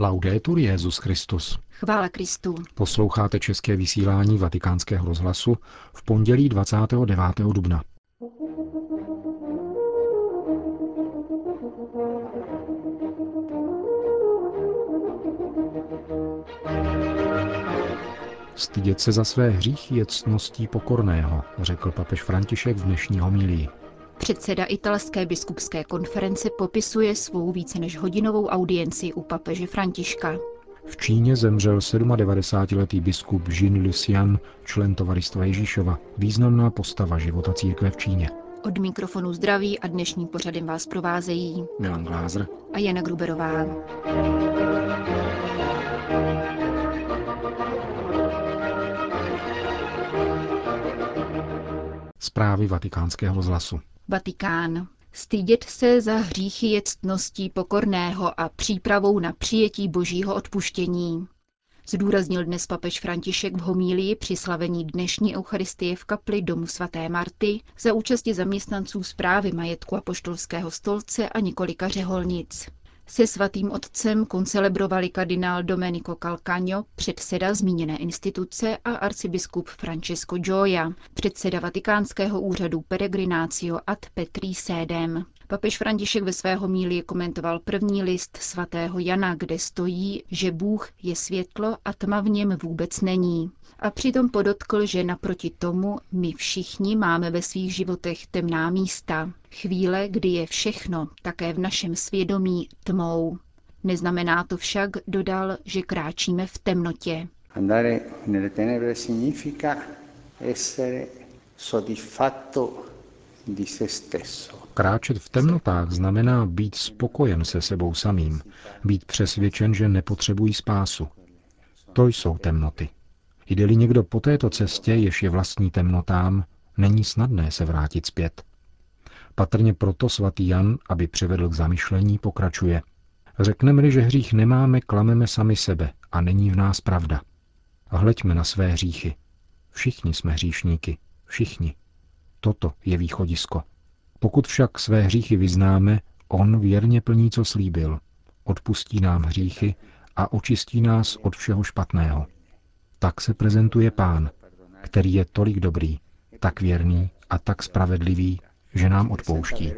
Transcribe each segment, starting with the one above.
Laudetur Jezus Christus. Chvála Kristu. Posloucháte české vysílání Vatikánského rozhlasu v pondělí 29. dubna. Stydět se za své hříchy je ctností pokorného, řekl papež František v dnešní homilii. Předseda italské biskupské konference popisuje svou více než hodinovou audienci u papeže Františka. V Číně zemřel 97-letý biskup Jean Lucian, člen tovaristva Ježíšova, významná postava života církve v Číně. Od mikrofonu zdraví a dnešní pořadem vás provázejí Milan Glázer a Jana Gruberová. Zprávy vatikánského rozhlasu. Vatikán. Stydět se za hříchy je ctností pokorného a přípravou na přijetí božího odpuštění. Zdůraznil dnes papež František v homílii při slavení dnešní eucharistie v kapli domu svaté Marty za účasti zaměstnanců zprávy majetku apoštolského stolce a několika řeholnic. Se svatým otcem koncelebrovali kardinál Domenico Calcagno, předseda zmíněné instituce a arcibiskup Francesco Gioia, předseda vatikánského úřadu Peregrinatio ad Petri Sedem. Papež František ve svého míli komentoval první list svatého Jana, kde stojí, že Bůh je světlo a tma v něm vůbec není. A přitom podotkl, že naproti tomu my všichni máme ve svých životech temná místa. Chvíle, kdy je všechno, také v našem svědomí, tmou. Neznamená to však, dodal, že kráčíme v temnotě. Andare nelle tenebre significa essere soddisfatto. Kráčet v temnotách znamená být spokojen se sebou samým, být přesvědčen, že nepotřebují spásu. To jsou temnoty. Jde-li někdo po této cestě, jež je vlastní temnotám, není snadné se vrátit zpět. Patrně proto svatý Jan, aby přivedl k zamyšlení, pokračuje. Řekneme-li, že hřích nemáme, klameme sami sebe a není v nás pravda. Hleďme na své hříchy. Všichni jsme hříšníky. Všichni. Toto je východisko. Pokud však své hříchy vyznáme, on věrně plní, co slíbil. Odpustí nám hříchy a očistí nás od všeho špatného. Tak se prezentuje pán, který je tolik dobrý, tak věrný a tak spravedlivý, že nám odpouští.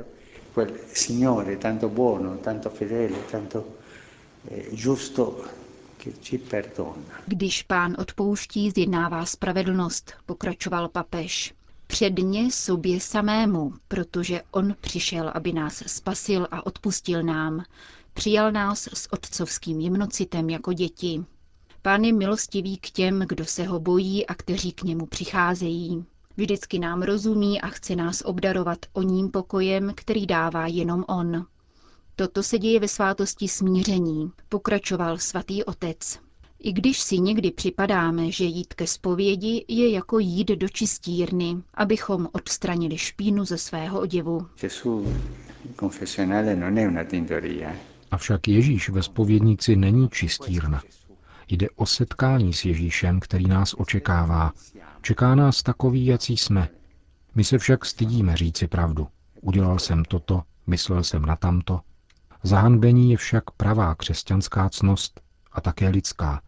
Když pán odpouští, zjednává spravedlnost, pokračoval papež. Předně sobě samému, protože on přišel, aby nás spasil a odpustil nám. Přijal nás s otcovským jemnocitem jako děti. Pán je milostivý k těm, kdo se ho bojí a kteří k němu přicházejí. Vždycky nám rozumí a chce nás obdarovat o ním pokojem, který dává jenom on. Toto se děje ve svátosti smíření, pokračoval svatý otec. I když si někdy připadáme, že jít ke zpovědi je jako jít do čistírny, abychom odstranili špínu ze svého oděvu. Avšak Ježíš ve spovědnici není čistírna. Jde o setkání s Ježíšem, který nás očekává. Čeká nás takový, jací jsme. My se však stydíme říci pravdu. Udělal jsem toto, myslel jsem na tamto. Zahanbení je však pravá křesťanská cnost a také lidská.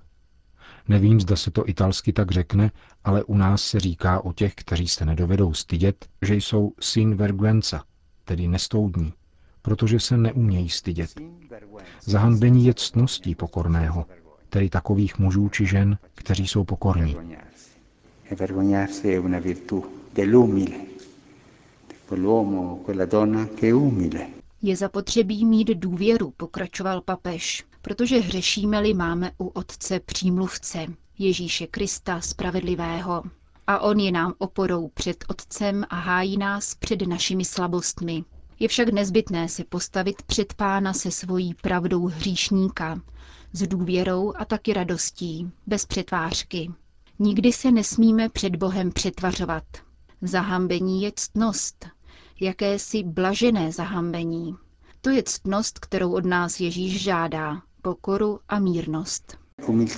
Nevím, zda se to italsky tak řekne, ale u nás se říká o těch, kteří se nedovedou stydět, že jsou sin vergüenza, tedy nestoudní, protože se neumějí stydět. Zahanbení je ctností pokorného, tedy takových mužů či žen, kteří jsou pokorní. Je zapotřebí mít důvěru, pokračoval papež, protože hřešíme-li máme u Otce přímluvce, Ježíše Krista spravedlivého. A on je nám oporou před Otcem a hájí nás před našimi slabostmi. Je však nezbytné se postavit před pána se svojí pravdou hříšníka, s důvěrou a taky radostí, bez přetvářky. Nikdy se nesmíme před Bohem přetvařovat. Zahambení je ctnost, jakési blažené zahambení. To je ctnost, kterou od nás Ježíš žádá, pokoru a mírnost.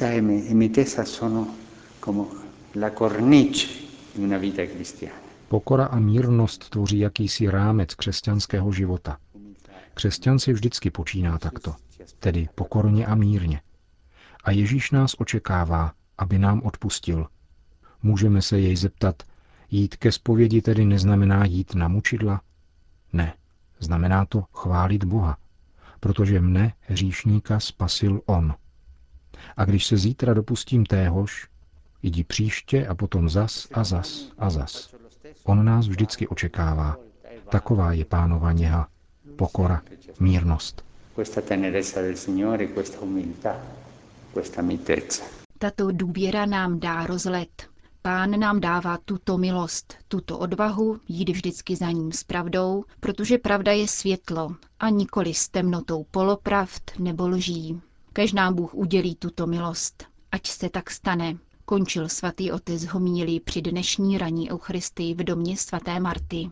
E mitezza sono come la cornice di una vita cristiana. Pokora a mírnost tvoří jakýsi rámec křesťanského života. Křesťan si vždycky počíná takto, tedy pokorně a mírně. A Ježíš nás očekává, aby nám odpustil. Můžeme se jej zeptat, jít ke zpovědi tedy neznamená jít na mučidla? Ne, znamená to chválit Boha, protože mne, hříšníka, spasil On. A když se zítra dopustím téhož, jdi příště a potom zas a zas a zas. On nás vždycky očekává. Taková je pánova něha, pokora, mírnost. Tato důvěra nám dá rozlet. Pán nám dává tuto milost, tuto odvahu jít vždycky za ním s pravdou, protože pravda je světlo a nikoli s temnotou polopravd nebo lží. Kež nám Bůh udělí tuto milost. Ať se tak stane, končil svatý otec homílí při dnešní raní Eucharistii v domě svaté Marty.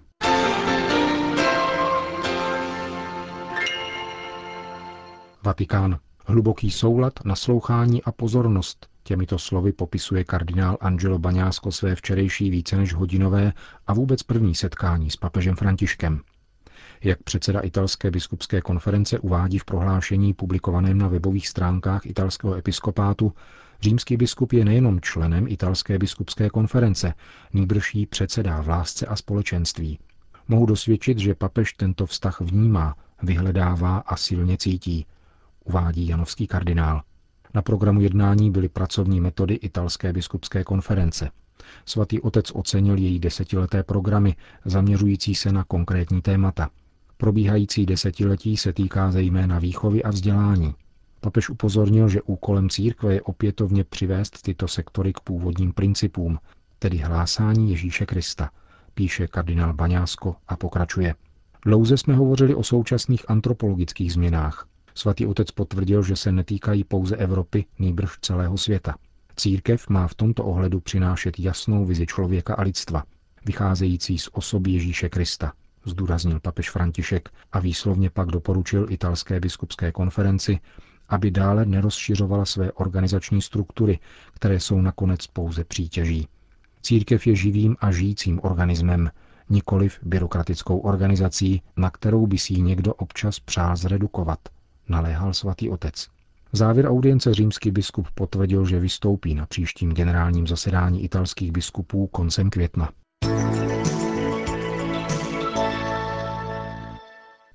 Vatikán. Hluboký soulad, naslouchání a pozornost. Těmito slovy popisuje kardinál Angelo Baňásko své včerejší více než hodinové a vůbec první setkání s papežem Františkem. Jak předseda italské biskupské konference uvádí v prohlášení publikovaném na webových stránkách italského episkopátu, římský biskup je nejenom členem italské biskupské konference, nýbrž jí předsedá v lásce a společenství. Mohu dosvědčit, že papež tento vztah vnímá, vyhledává a silně cítí, uvádí janovský kardinál. Na programu jednání byly pracovní metody italské biskupské konference. Svatý otec ocenil její desetileté programy, zaměřující se na konkrétní témata. Probíhající desetiletí se týká zejména výchovy a vzdělání. Papež upozornil, že úkolem církve je opětovně přivést tyto sektory k původním principům, tedy hlásání Ježíše Krista, píše kardinál Baňásko a pokračuje. Dlouze jsme hovořili o současných antropologických změnách. Svatý otec potvrdil, že se netýkají pouze Evropy, nýbrž celého světa. Církev má v tomto ohledu přinášet jasnou vizi člověka a lidstva, vycházející z osoby Ježíše Krista, zdůraznil papež František a výslovně pak doporučil italské biskupské konferenci, aby dále nerozšiřovala své organizační struktury, které jsou nakonec pouze přítěží. Církev je živým a žijícím organismem, nikoliv byrokratickou organizací, na kterou by si ji někdo občas přál zredukovat, naléhal svatý otec. V závěr audience římský biskup potvrdil, že vystoupí na příštím generálním zasedání italských biskupů koncem května.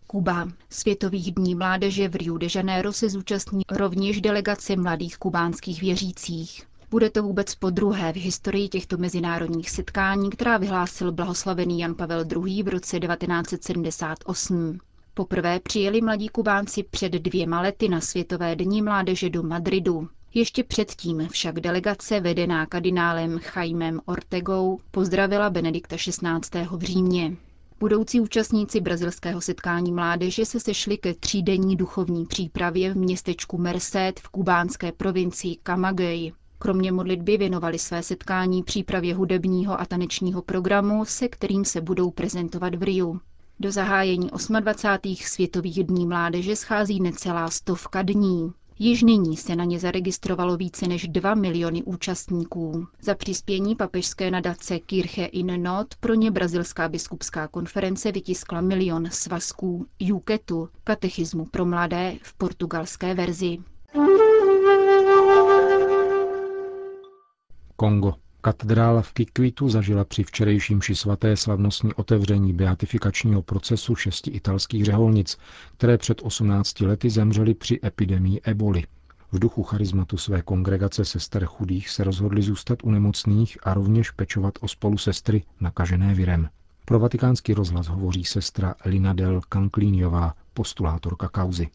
Kuba. Světových dní mládeže v Rio de Janeiro se zúčastní rovněž delegace mladých kubánských věřících. Bude to vůbec po druhé v historii těchto mezinárodních setkání, která vyhlásil blahoslavený Jan Pavel II. v roce 1978. Poprvé přijeli mladí Kubánci před dvěma lety na Světové dní mládeže do Madridu. Ještě předtím však delegace vedená kardinálem Chaimem Ortegou pozdravila Benedikta XVI. v Římě. Budoucí účastníci brazilského setkání mládeže se sešli ke třídenní duchovní přípravě v městečku Merced v kubánské provincii Camagüey. Kromě modlitby věnovali své setkání přípravě hudebního a tanečního programu, se kterým se budou prezentovat v Riu. Do zahájení 28. světových dní mládeže schází necelá stovka dní. Již nyní se na ně zaregistrovalo více než 2 miliony účastníků. Za přispění papežské nadace Kirche in Not pro ně brazilská biskupská konference vytiskla milion svazků Juketu, katechismu pro mladé v portugalské verzi. Kongo. Katedrála v Kikvitu zažila při včerejším ši svaté slavnostní otevření beatifikačního procesu šesti italských řeholnic, které před 18 lety zemřely při epidemii eboli. V duchu charizmatu své kongregace sester chudých se rozhodli zůstat u nemocných a rovněž pečovat o spolu sestry nakažené virem. Pro vatikánský rozhlas hovoří sestra Linadel Kanklíniová, postulátorka kauzy.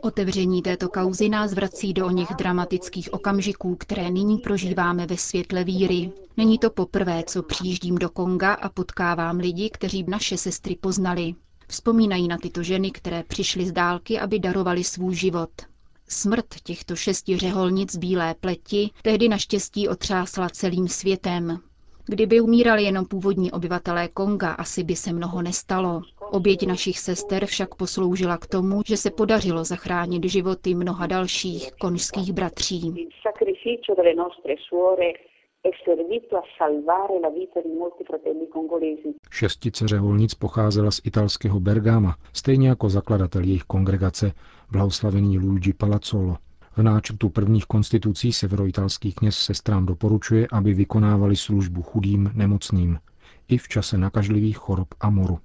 Otevření této kauzy nás vrací do o něch dramatických okamžiků, které nyní prožíváme ve světle víry. Není to poprvé, co přijíždím do Konga a potkávám lidi, kteří naše sestry poznali. Vzpomínají na tyto ženy, které přišly z dálky, aby darovali svůj život. Smrt těchto šesti řeholnic bílé pleti tehdy naštěstí otřásla celým světem. Kdyby umírali jenom původní obyvatelé Konga, asi by se mnoho nestalo. Oběť našich sester však posloužila k tomu, že se podařilo zachránit životy mnoha dalších konžských bratří. Šestice řeholnic pocházela z italského Bergama, stejně jako zakladatel jejich kongregace, blahoslavený Luigi Palazzolo. V náčrtu prvních konstitucí severoitalský kněz sestrám doporučuje, aby vykonávali službu chudým, nemocným, i v čase nakažlivých chorob a moru.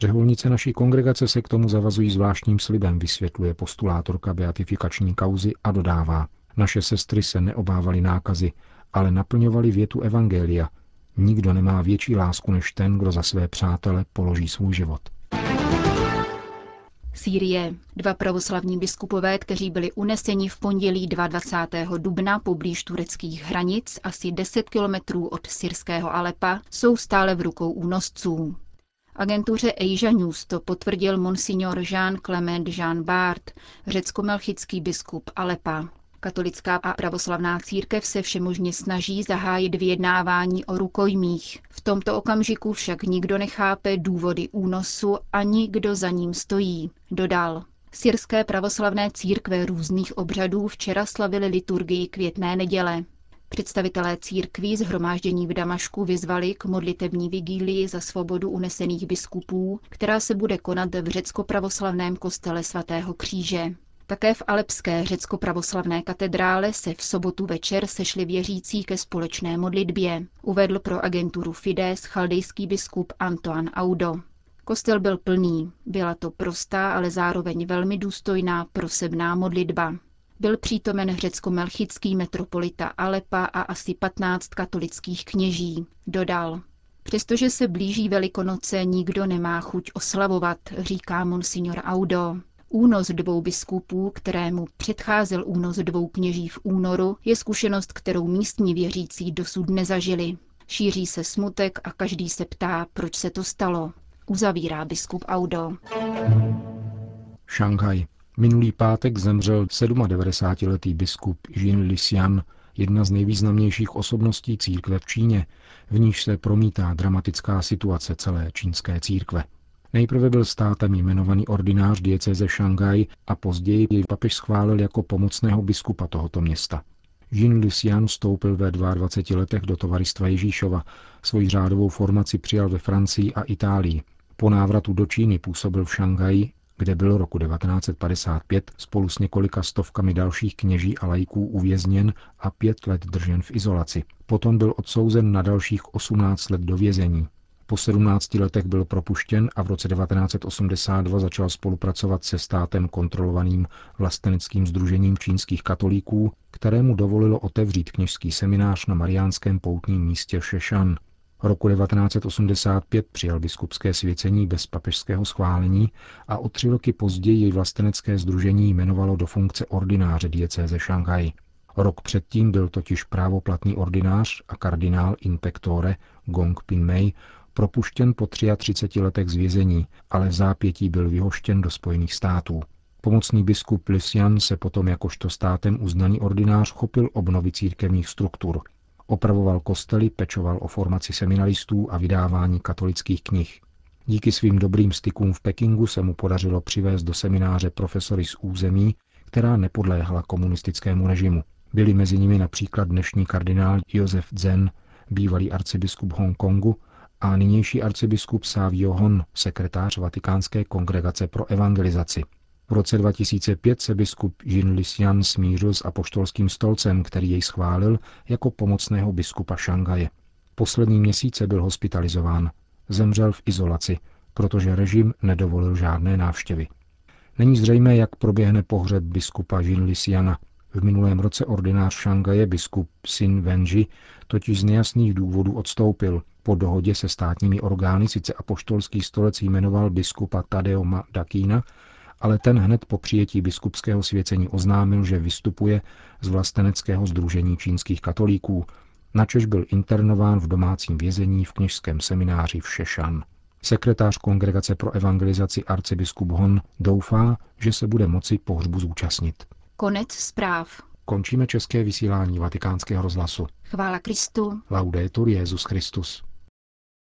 Řeholnice naší kongregace se k tomu zavazují zvláštním slibem, vysvětluje postulátorka beatifikační kauzy a dodává. Naše sestry se neobávaly nákazy, ale naplňovali větu Evangelia. Nikdo nemá větší lásku než ten, kdo za své přátele položí svůj život. Sýrie. Dva pravoslavní biskupové, kteří byli uneseni v pondělí 22. dubna poblíž tureckých hranic, asi 10 kilometrů od syrského Alepa, jsou stále v rukou únosců. Agentuře Asia News to potvrdil monsignor Jean Clement Jean Bart, řecko-melchický biskup Alepa. Katolická a pravoslavná církev se všemožně snaží zahájit vyjednávání o rukojmích. V tomto okamžiku však nikdo nechápe důvody únosu ani kdo za ním stojí, dodal. Syrské pravoslavné církve různých obřadů včera slavili liturgii květné neděle. Představitelé církví zhromáždění v Damašku vyzvali k modlitební vigílii za svobodu unesených biskupů, která se bude konat v řecko-pravoslavném kostele svatého kříže. Také v Alepské řecko-pravoslavné katedrále se v sobotu večer sešli věřící ke společné modlitbě, uvedl pro agenturu Fides chaldejský biskup Antoine Audo. Kostel byl plný, byla to prostá, ale zároveň velmi důstojná prosebná modlitba. Byl přítomen řecko-melchický metropolita Alepa a asi 15 katolických kněží, dodal. Přestože se blíží Velikonoce, nikdo nemá chuť oslavovat, říká monsignor Audo. Únos dvou biskupů, kterému předcházel únos dvou kněží v únoru, je zkušenost, kterou místní věřící dosud nezažili. Šíří se smutek a každý se ptá, proč se to stalo. Uzavírá biskup Audo. Šanghaj. Minulý pátek zemřel 97-letý biskup Jin Lisian, jedna z nejvýznamnějších osobností církve v Číně, v níž se promítá dramatická situace celé čínské církve. Nejprve byl státem jmenovaný ordinář diecéze Šangaj a později jej papež schválil jako pomocného biskupa tohoto města. Jean Lucian vstoupil ve 22 letech do tovaristva Ježíšova. Svoji řádovou formaci přijal ve Francii a Itálii. Po návratu do Číny působil v Šangaji, kde byl roku 1955 spolu s několika stovkami dalších kněží a lajků uvězněn a pět let držen v izolaci. Potom byl odsouzen na dalších 18 let do vězení. Po 17 letech byl propuštěn a v roce 1982 začal spolupracovat se státem kontrolovaným vlasteneckým združením čínských katolíků, kterému dovolilo otevřít kněžský seminář na mariánském poutním místě Šešan. Roku 1985 přijal biskupské svěcení bez papežského schválení a o tři roky později jej vlastenecké združení jmenovalo do funkce ordináře diecéze Šanghaj. Rok předtím byl totiž právoplatný ordinář a kardinál in pectore Gong Pin Mei propuštěn po 33 letech zvězení, ale v zápětí byl vyhoštěn do Spojených států. Pomocný biskup Lysian se potom jakožto státem uznaný ordinář chopil obnovy církevních struktur. Opravoval kostely, pečoval o formaci seminaristů a vydávání katolických knih. Díky svým dobrým stykům v Pekingu se mu podařilo přivést do semináře profesory z území, která nepodléhala komunistickému režimu. Byli mezi nimi například dnešní kardinál Josef Zen, bývalý arcibiskup Hongkongu a nynější arcibiskup Savio Hon, sekretář Vatikánské kongregace pro evangelizaci. V roce 2005 se biskup Jean Lisian smířil s apoštolským stolcem, který jej schválil jako pomocného biskupa Šangaje. Poslední měsíce byl hospitalizován. Zemřel v izolaci, protože režim nedovolil žádné návštěvy. Není zřejmé, jak proběhne pohřeb biskupa Jean Lisiana. V minulém roce ordinář Šangaje biskup Sin Wenji totiž z nejasných důvodů odstoupil. Po dohodě se státními orgány sice apoštolský stolec jmenoval biskupa Tadeoma Dakína, ale ten hned po přijetí biskupského svěcení oznámil, že vystupuje z vlasteneckého združení čínských katolíků, načež byl internován v domácím vězení v kněžském semináři v Šešan. Sekretář Kongregace pro evangelizaci arcibiskup Hon doufá, že se bude moci pohřbu zúčastnit. Konec zpráv. Končíme české vysílání vatikánského rozhlasu. Chvála Kristu. Laudetur Jezus Christus.